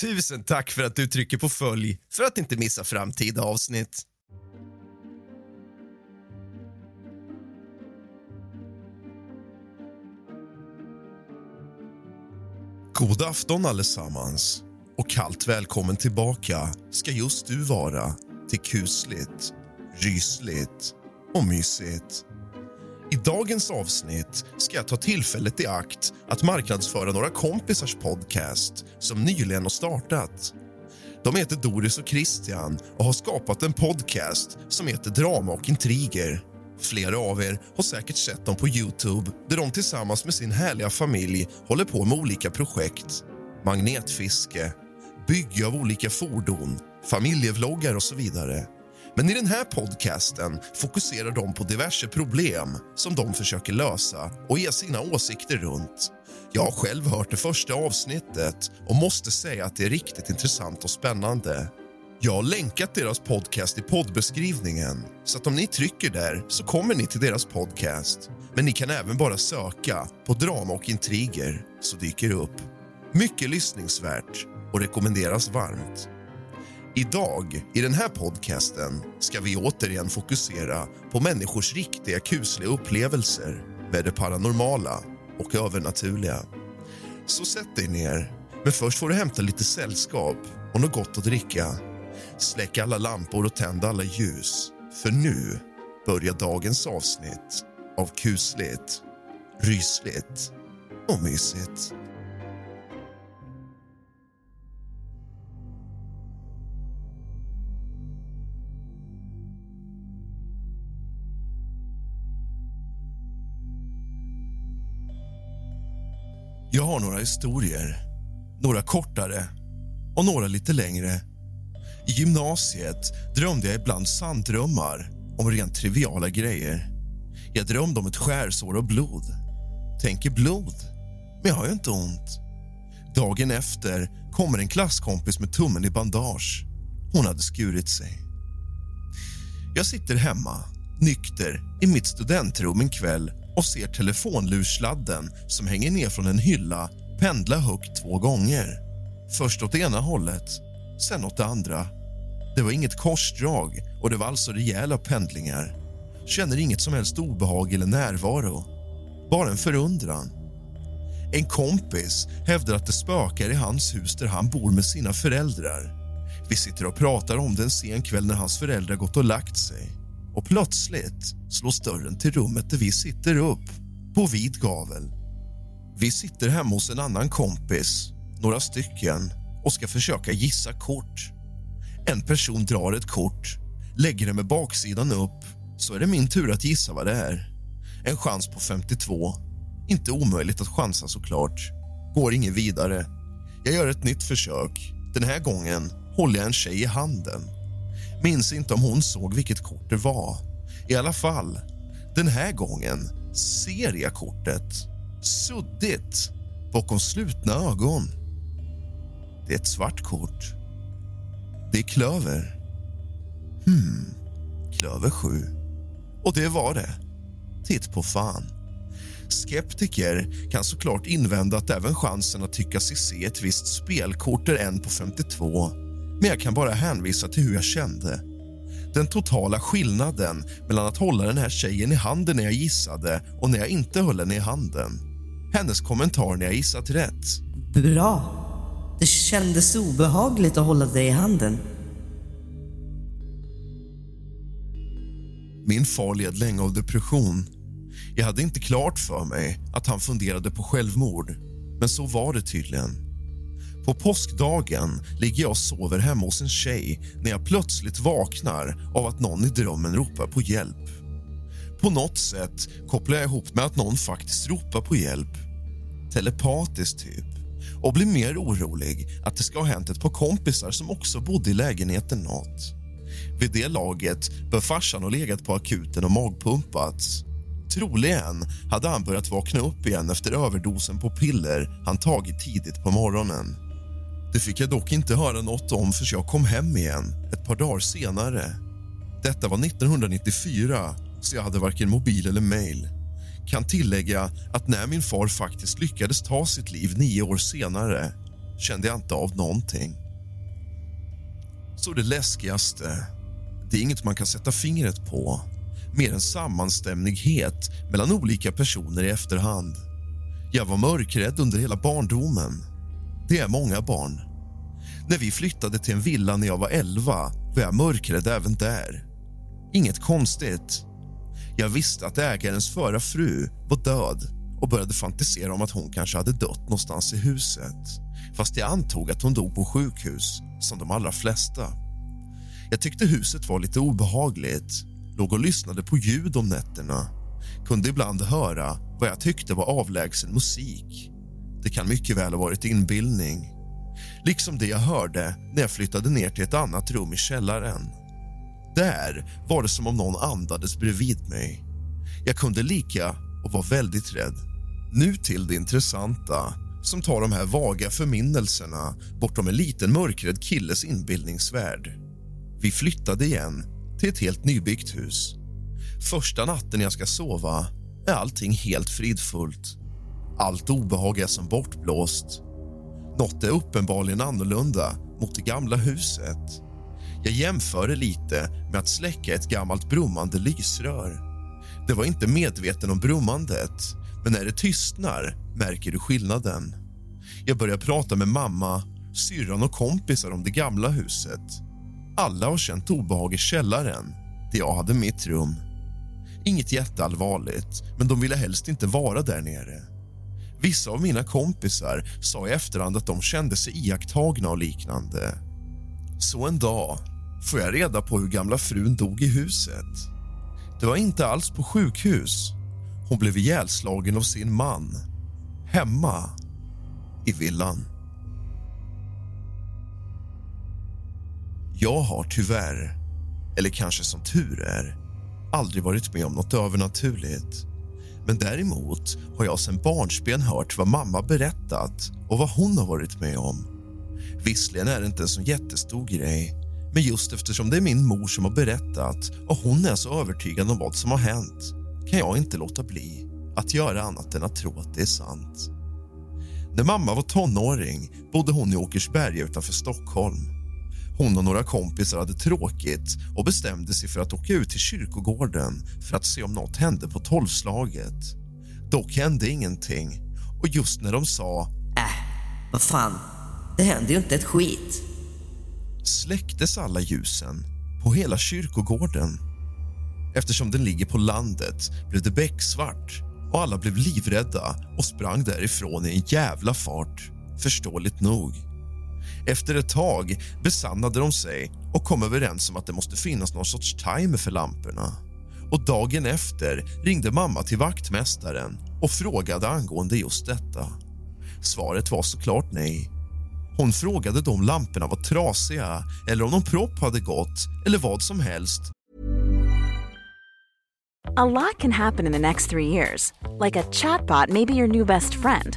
Tusen tack för att du trycker på följ för att inte missa framtida avsnitt. God afton allesammans och kallt välkommen tillbaka ska just du vara till kusligt, rysligt och mysigt. I dagens avsnitt ska jag ta tillfället i akt att marknadsföra några kompisars podcast som nyligen har startat. De heter Doris och Christian och har skapat en podcast som heter Drama och intriger. Flera av er har säkert sett dem på Youtube där de tillsammans med sin härliga familj håller på med olika projekt. Magnetfiske, bygge av olika fordon, familjevloggar och så vidare. Men i den här podcasten fokuserar de på diverse problem som de försöker lösa och ge sina åsikter runt. Jag har själv hört det första avsnittet och måste säga att det är riktigt intressant och spännande. Jag har länkat deras podcast i poddbeskrivningen så att om ni trycker där så kommer ni till deras podcast. Men ni kan även bara söka på drama och intriger så dyker det upp. Mycket lyssningsvärt och rekommenderas varmt. Idag, i den här podcasten, ska vi återigen fokusera på människors riktiga kusliga upplevelser med det paranormala och övernaturliga. Så sätt dig ner, men först får du hämta lite sällskap och något gott att dricka. Släck alla lampor och tänd alla ljus, för nu börjar dagens avsnitt av kusligt, rysligt och mysigt. Jag har några historier. Några kortare och några lite längre. I gymnasiet drömde jag ibland sanddrömmar om rent triviala grejer. Jag drömde om ett skärsår och blod. Tänker blod, men jag har ju inte ont. Dagen efter kommer en klasskompis med tummen i bandage. Hon hade skurit sig. Jag sitter hemma, nykter, i mitt studentrum en kväll och ser telefonlursladden som hänger ner från en hylla pendla högt två gånger. Först åt ena hållet, sen åt det andra. Det var inget korsdrag och det var alltså rejäla pendlingar. Känner inget som helst obehag eller närvaro. Bara en förundran. En kompis hävdar att det spökar i hans hus där han bor med sina föräldrar. Vi sitter och pratar om det en sen kväll när hans föräldrar gått och lagt sig och plötsligt slås dörren till rummet där vi sitter upp, på vid gavel. Vi sitter hemma hos en annan kompis, några stycken och ska försöka gissa kort. En person drar ett kort, lägger det med baksidan upp så är det min tur att gissa vad det är. En chans på 52. Inte omöjligt att chansa såklart. Går inget vidare. Jag gör ett nytt försök. Den här gången håller jag en tjej i handen. Minns inte om hon såg vilket kort det var. I alla fall, den här gången ser jag kortet. Suddigt, bakom slutna ögon. Det är ett svart kort. Det är klöver. Hmm. Klöver 7. Och det var det. Titt på fan. Skeptiker kan såklart invända att även chansen att tycka sig se ett visst spelkort är en på 52 men jag kan bara hänvisa till hur jag kände. Den totala skillnaden mellan att hålla den här tjejen i handen när jag gissade och när jag inte höll henne i handen. Hennes kommentar när jag gissat rätt. Bra. Det kändes obehagligt att hålla dig i handen. Min far led länge av depression. Jag hade inte klart för mig att han funderade på självmord, men så var det tydligen. På påskdagen ligger jag och sover hemma hos en tjej när jag plötsligt vaknar av att någon i drömmen ropar på hjälp. På något sätt kopplar jag ihop med att någon faktiskt ropar på hjälp. Telepatiskt, typ. Och blir mer orolig att det ska ha hänt ett par kompisar som också bodde i lägenheten något. Vid det laget bör farsan ha legat på akuten och magpumpats. Troligen hade han börjat vakna upp igen efter överdosen på piller han tagit tidigt på morgonen. Det fick jag dock inte höra något om förrän jag kom hem igen ett par dagar senare. Detta var 1994, så jag hade varken mobil eller mail. Kan tillägga att när min far faktiskt lyckades ta sitt liv nio år senare kände jag inte av någonting. Så det läskigaste, det är inget man kan sätta fingret på mer en sammanstämmighet mellan olika personer i efterhand. Jag var mörkrädd under hela barndomen. Det är många barn. När vi flyttade till en villa när jag var 11 var jag mörkrädd även där. Inget konstigt. Jag visste att ägarens förra fru var död och började fantisera om att hon kanske hade dött någonstans i huset fast jag antog att hon dog på sjukhus, som de allra flesta. Jag tyckte huset var lite obehagligt låg och lyssnade på ljud om nätterna kunde ibland höra vad jag tyckte var avlägsen musik. Det kan mycket väl ha varit inbildning. Liksom det jag hörde när jag flyttade ner till ett annat rum i källaren. Där var det som om någon andades bredvid mig. Jag kunde lika och var väldigt rädd. Nu till det intressanta som tar de här vaga förminnelserna bortom en liten mörkrädd killes inbildningsvärld. Vi flyttade igen till ett helt nybyggt hus. Första natten jag ska sova är allting helt fridfullt. Allt obehag är som bortblåst. Något är uppenbarligen annorlunda mot det gamla huset. Jag jämför det lite med att släcka ett gammalt brummande lysrör. Det var inte medveten om brummandet, men när det tystnar märker du skillnaden. Jag börjar prata med mamma, syrran och kompisar om det gamla huset. Alla har känt obehag i källaren, där jag hade mitt rum. Inget jätteallvarligt, men de ville helst inte vara där nere. Vissa av mina kompisar sa i efterhand att de kände sig iakttagna och liknande. Så en dag får jag reda på hur gamla frun dog i huset. Det var inte alls på sjukhus. Hon blev ihjälslagen av sin man, hemma i villan. Jag har tyvärr, eller kanske som tur är, aldrig varit med om något övernaturligt. Men däremot har jag sedan barnsben hört vad mamma berättat och vad hon har varit med om. Visserligen är det inte en så jättestor grej men just eftersom det är min mor som har berättat och hon är så övertygad om vad som har hänt kan jag inte låta bli att göra annat än att tro att det är sant. När mamma var tonåring bodde hon i Åkersberga utanför Stockholm hon och några kompisar hade tråkigt och bestämde sig för att åka ut till kyrkogården för att se om något hände på tolvslaget. Dock hände ingenting och just när de sa Äh, vad fan, det händer ju inte ett skit släcktes alla ljusen på hela kyrkogården. Eftersom den ligger på landet blev det becksvart och alla blev livrädda och sprang därifrån i en jävla fart, förståeligt nog. Efter ett tag besannade de sig och kom överens om att det måste finnas någon sorts timer för lamporna. Och Dagen efter ringde mamma till vaktmästaren och frågade angående just detta. Svaret var såklart nej. Hon frågade då om lamporna var trasiga eller om någon propp hade gått eller vad som helst. A lot can happen in the next three years. Like a chatbot may be your new best friend.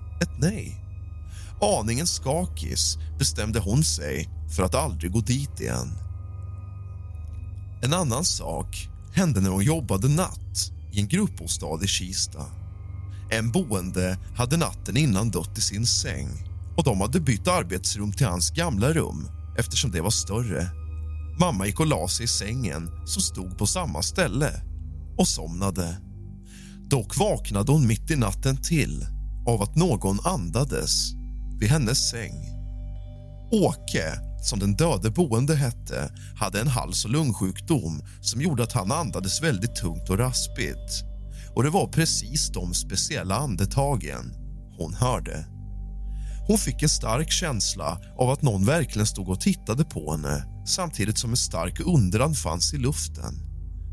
ett nej. Aningen skakis bestämde hon sig för att aldrig gå dit igen. En annan sak hände när hon jobbade natt i en gruppbostad i Kista. En boende hade natten innan dött i sin säng och de hade bytt arbetsrum till hans gamla rum eftersom det var större. Mamma gick och la sig i sängen som stod på samma ställe och somnade. Dock vaknade hon mitt i natten till av att någon andades vid hennes säng. Åke, som den döde boende hette, hade en hals och lungsjukdom som gjorde att han andades väldigt tungt och raspigt. Och Det var precis de speciella andetagen hon hörde. Hon fick en stark känsla av att någon verkligen stod och tittade på henne samtidigt som en stark undran fanns i luften.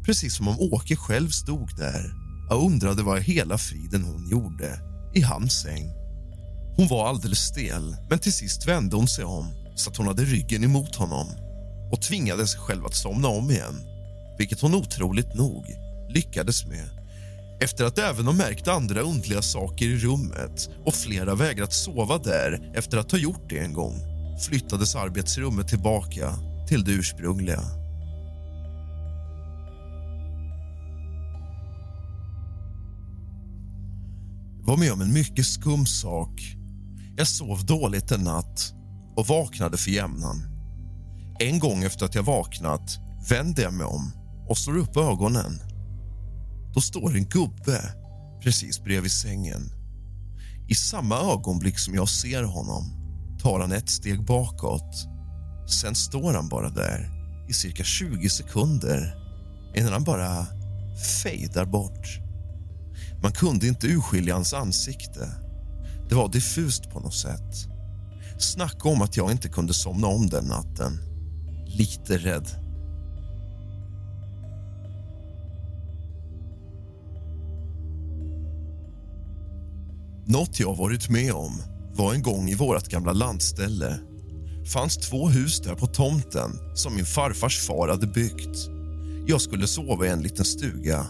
Precis som om Åke själv stod där och undrade vad i hela friden hon gjorde i hans säng. Hon var alldeles stel, men till sist vände hon sig om så att hon hade ryggen emot honom och tvingade sig själv att somna om igen, vilket hon otroligt nog lyckades med. Efter att även ha märkt andra undliga saker i rummet och flera vägrat sova där efter att ha gjort det en gång flyttades arbetsrummet tillbaka till det ursprungliga. Var med om en mycket skum sak. Jag sov dåligt en natt och vaknade för jämnan. En gång efter att jag vaknat vänder jag mig om och slår upp ögonen. Då står en gubbe precis bredvid sängen. I samma ögonblick som jag ser honom tar han ett steg bakåt. Sen står han bara där i cirka 20 sekunder innan han bara fejdar bort. Man kunde inte urskilja hans ansikte. Det var diffust på något sätt. Snacka om att jag inte kunde somna om den natten. Lite rädd. Något jag varit med om var en gång i vårt gamla landställe fanns två hus där på tomten som min farfars far hade byggt. Jag skulle sova i en liten stuga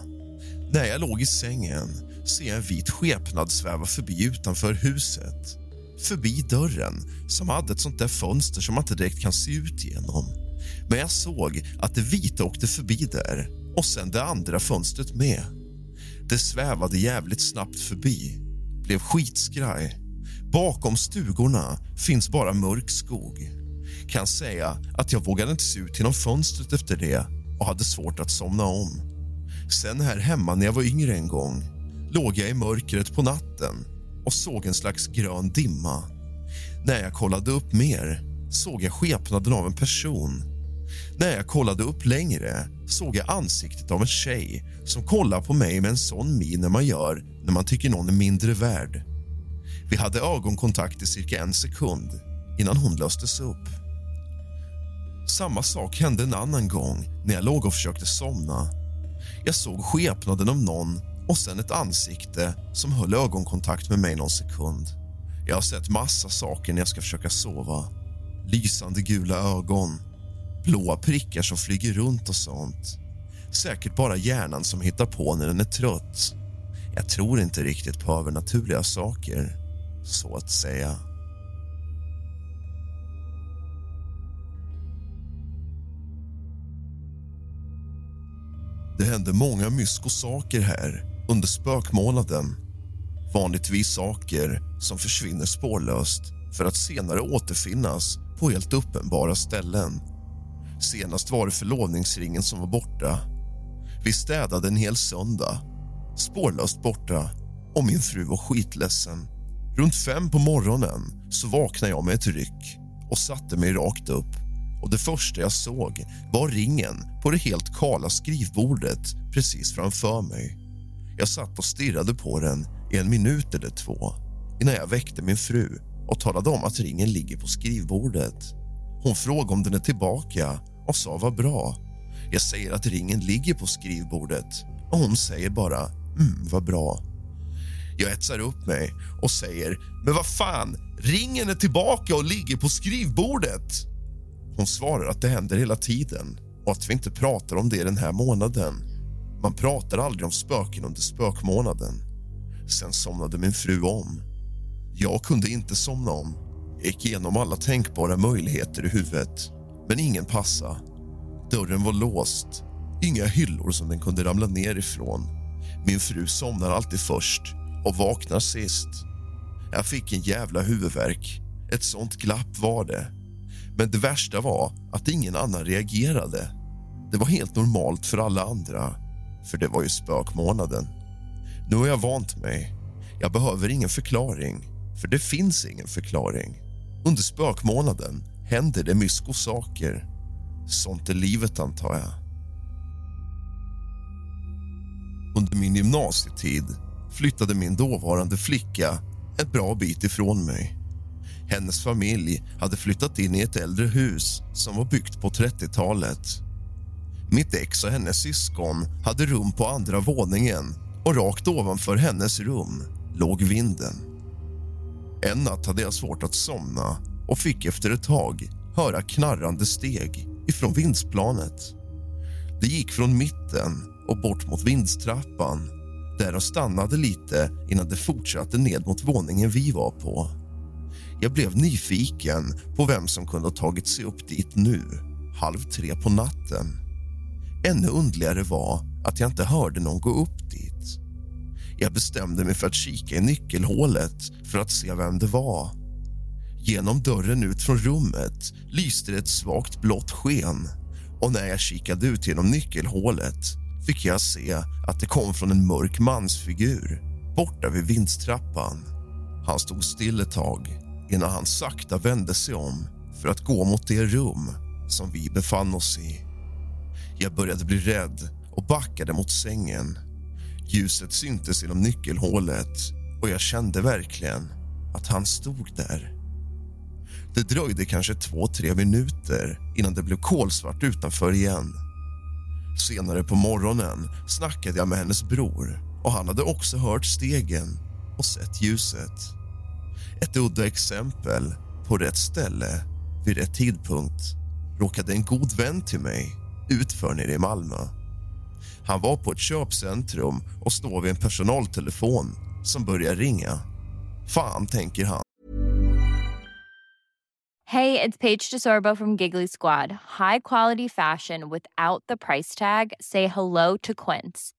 när jag låg i sängen ser jag en vit skepnad sväva förbi utanför huset. Förbi dörren, som hade ett sånt där fönster som man inte direkt kan se ut genom. Men jag såg att det vita åkte förbi där och sen det andra fönstret med. Det svävade jävligt snabbt förbi, blev skitskraj. Bakom stugorna finns bara mörk skog. Kan säga att jag vågade inte se ut genom fönstret efter det och hade svårt att somna om. Sen här hemma när jag var yngre en gång låg jag i mörkret på natten och såg en slags grön dimma. När jag kollade upp mer såg jag skepnaden av en person. När jag kollade upp längre såg jag ansiktet av en tjej som kollar på mig med en sån min när man gör när man tycker någon är mindre värd. Vi hade ögonkontakt i cirka en sekund innan hon löstes upp. Samma sak hände en annan gång när jag låg och försökte somna. Jag såg skepnaden av någon och sen ett ansikte som höll ögonkontakt med mig någon sekund. Jag har sett massa saker när jag ska försöka sova. Lysande gula ögon, blåa prickar som flyger runt och sånt. Säkert bara hjärnan som hittar på när den är trött. Jag tror inte riktigt på övernaturliga saker, så att säga. Det hände många myskosaker här under spökmånaden. Vanligtvis saker som försvinner spårlöst för att senare återfinnas på helt uppenbara ställen. Senast var det förlovningsringen som var borta. Vi städade en hel söndag, spårlöst borta och min fru var skitledsen. Runt fem på morgonen så vaknade jag med ett ryck och satte mig rakt upp. Och Det första jag såg var ringen på det helt kala skrivbordet precis framför mig. Jag satt och stirrade på den i en minut eller två innan jag väckte min fru och talade om att ringen ligger på skrivbordet. Hon frågade om den är tillbaka och sa vad bra. Jag säger att ringen ligger på skrivbordet och hon säger bara mm, vad bra. Jag etsar upp mig och säger men vad fan, ringen är tillbaka och ligger på skrivbordet. Hon svarar att det händer hela tiden och att vi inte pratar om det den här månaden. Man pratar aldrig om spöken under spökmånaden. Sen somnade min fru om. Jag kunde inte somna om. Jag gick igenom alla tänkbara möjligheter i huvudet, men ingen passa. Dörren var låst. Inga hyllor som den kunde ramla ner ifrån. Min fru somnar alltid först och vaknar sist. Jag fick en jävla huvudvärk. Ett sånt glapp var det. Men det värsta var att ingen annan reagerade. Det var helt normalt för alla andra, för det var ju spökmånaden. Nu har jag vant mig. Jag behöver ingen förklaring, för det finns ingen förklaring. Under spökmånaden händer det mysko saker. Sånt är livet, antar jag. Under min gymnasietid flyttade min dåvarande flicka ett bra bit ifrån mig. Hennes familj hade flyttat in i ett äldre hus som var byggt på 30-talet. Mitt ex och hennes syskon hade rum på andra våningen och rakt ovanför hennes rum låg vinden. En natt hade jag svårt att somna och fick efter ett tag höra knarrande steg ifrån vindsplanet. Det gick från mitten och bort mot vindstrappan där och stannade lite innan det fortsatte ned mot våningen vi var på. Jag blev nyfiken på vem som kunde ha tagit sig upp dit nu, halv tre på natten. Ännu undligare var att jag inte hörde någon gå upp dit. Jag bestämde mig för att kika i nyckelhålet för att se vem det var. Genom dörren ut från rummet lyste det ett svagt blått sken och när jag kikade ut genom nyckelhålet fick jag se att det kom från en mörk mansfigur borta vid vindstrappan. Han stod still ett tag innan han sakta vände sig om för att gå mot det rum som vi befann oss i. Jag började bli rädd och backade mot sängen. Ljuset syntes genom nyckelhålet och jag kände verkligen att han stod där. Det dröjde kanske två, tre minuter innan det blev kolsvart utanför igen. Senare på morgonen snackade jag med hennes bror och han hade också hört stegen och sett ljuset. Ett udda exempel på rätt ställe vid rätt tidpunkt råkade en god vän till mig ut för nere i Malmö. Han var på ett köpcentrum och står vid en personaltelefon som börjar ringa. Fan, tänker han. Hej, det är Paige DeSorbo från Giggly Squad. High quality fashion without the price tag. Say hello to Quince.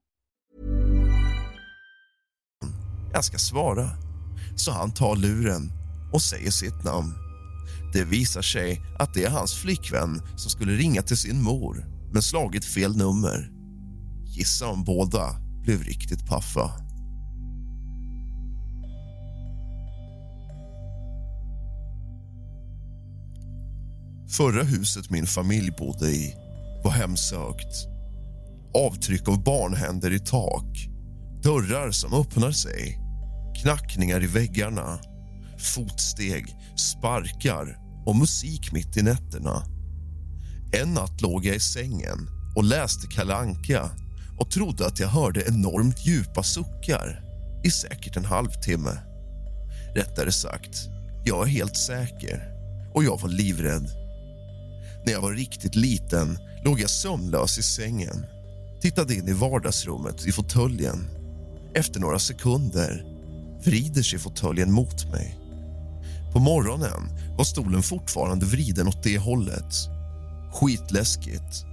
Jag ska svara. Så han tar luren och säger sitt namn. Det visar sig att det är hans flickvän som skulle ringa till sin mor men slagit fel nummer. Gissa om båda blev riktigt paffa. Förra huset min familj bodde i var hemsökt. Avtryck av barnhänder i tak, dörrar som öppnar sig, knackningar i väggarna, fotsteg, sparkar och musik mitt i nätterna. En natt låg jag i sängen och läste Kalle Anka och trodde att jag hörde enormt djupa suckar i säkert en halvtimme. Rättare sagt, jag är helt säker och jag var livrädd. När jag var riktigt liten låg jag sömnlös i sängen tittade in i vardagsrummet i fåtöljen. Efter några sekunder vrider sig fåtöljen mot mig. På morgonen var stolen fortfarande vriden åt det hållet. Skitläskigt.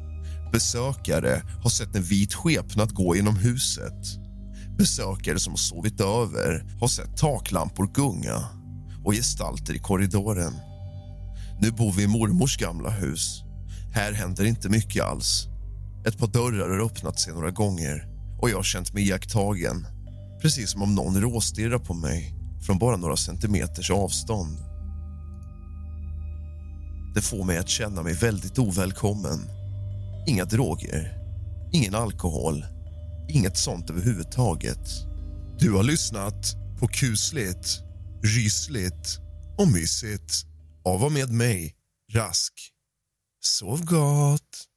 Besökare har sett en vit skepnad gå genom huset. Besökare som har sovit över har sett taklampor gunga och gestalter i korridoren. Nu bor vi i mormors gamla hus. Här händer inte mycket alls. Ett par dörrar har öppnat sig några gånger och jag har känt mig iakttagen. Precis som om någon råstirrar på mig från bara några centimeters avstånd. Det får mig att känna mig väldigt ovälkommen. Inga droger, ingen alkohol, inget sånt överhuvudtaget. Du har lyssnat på kusligt, rysligt och mysigt av och med mig, Rask. Sov gott!